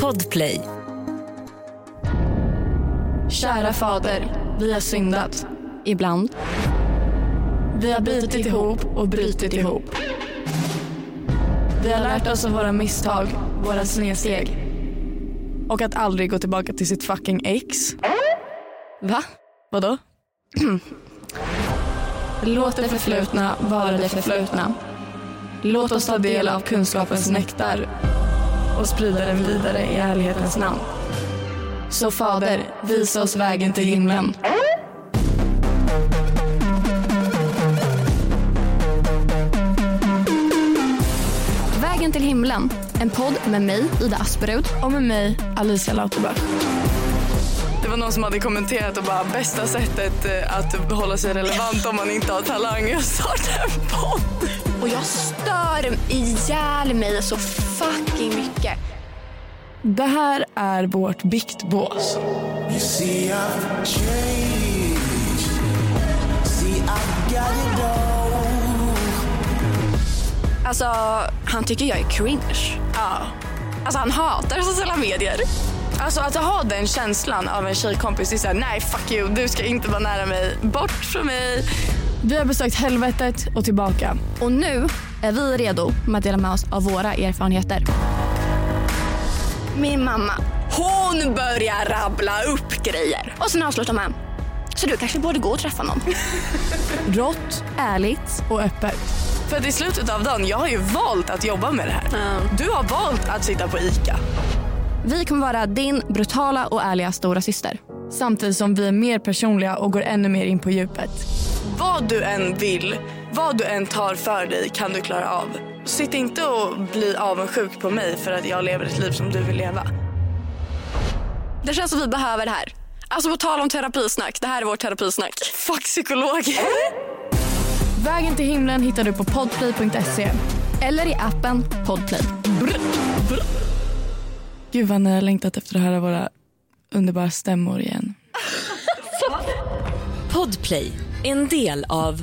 Podplay. Kära fader, vi har syndat. Ibland. Vi har bitit ihop och brutit ihop. Vi har lärt oss av våra misstag, våra snedsteg. Och att aldrig gå tillbaka till sitt fucking ex. Va? Vadå? Låt det förflutna vara det förflutna. Låt oss ta del av kunskapens nektar och sprida den vidare i ärlighetens namn. Så Fader, visa oss vägen till himlen. Vägen till himlen, en podd med mig, Ida Asperud och med mig, Alicia Lauterbach. Det var någon som hade kommenterat och bara bästa sättet eh, att hålla sig relevant om man inte har talang är att starta en podd. Ihjäl mig så fucking mycket. Det här är vårt biktbås. Alltså, han tycker jag är cringe. Ja. Alltså han hatar sociala medier. Alltså att ha den känslan av en tjejkompis, det är såhär, nej fuck you, du ska inte vara nära mig, bort från mig. Vi har besökt helvetet och tillbaka. Och nu är vi redo med att dela med oss av våra erfarenheter. Min mamma, hon börjar rabbla upp grejer. Och sen avslutar med, så du kanske borde gå och träffa någon. Rått, ärligt och öppet. För att i slutet av dagen, jag har ju valt att jobba med det här. Du har valt att sitta på ICA. Vi kommer vara din brutala och ärliga stora syster. Samtidigt som vi är mer personliga och går ännu mer in på djupet. Vad du än vill, vad du än tar för dig kan du klara av. Sitt inte och bli avundsjuk på mig för att jag lever ett liv som du vill leva. Det känns som vi behöver det här. Alltså på tal om terapisnack, det här är vårt terapisnack. Fuck psykolog. Vägen till himlen hittar du på podplay.se. Eller i appen Podplay. Gud vad ni har längtat efter att höra våra underbara stämmor igen. Podplay, en del av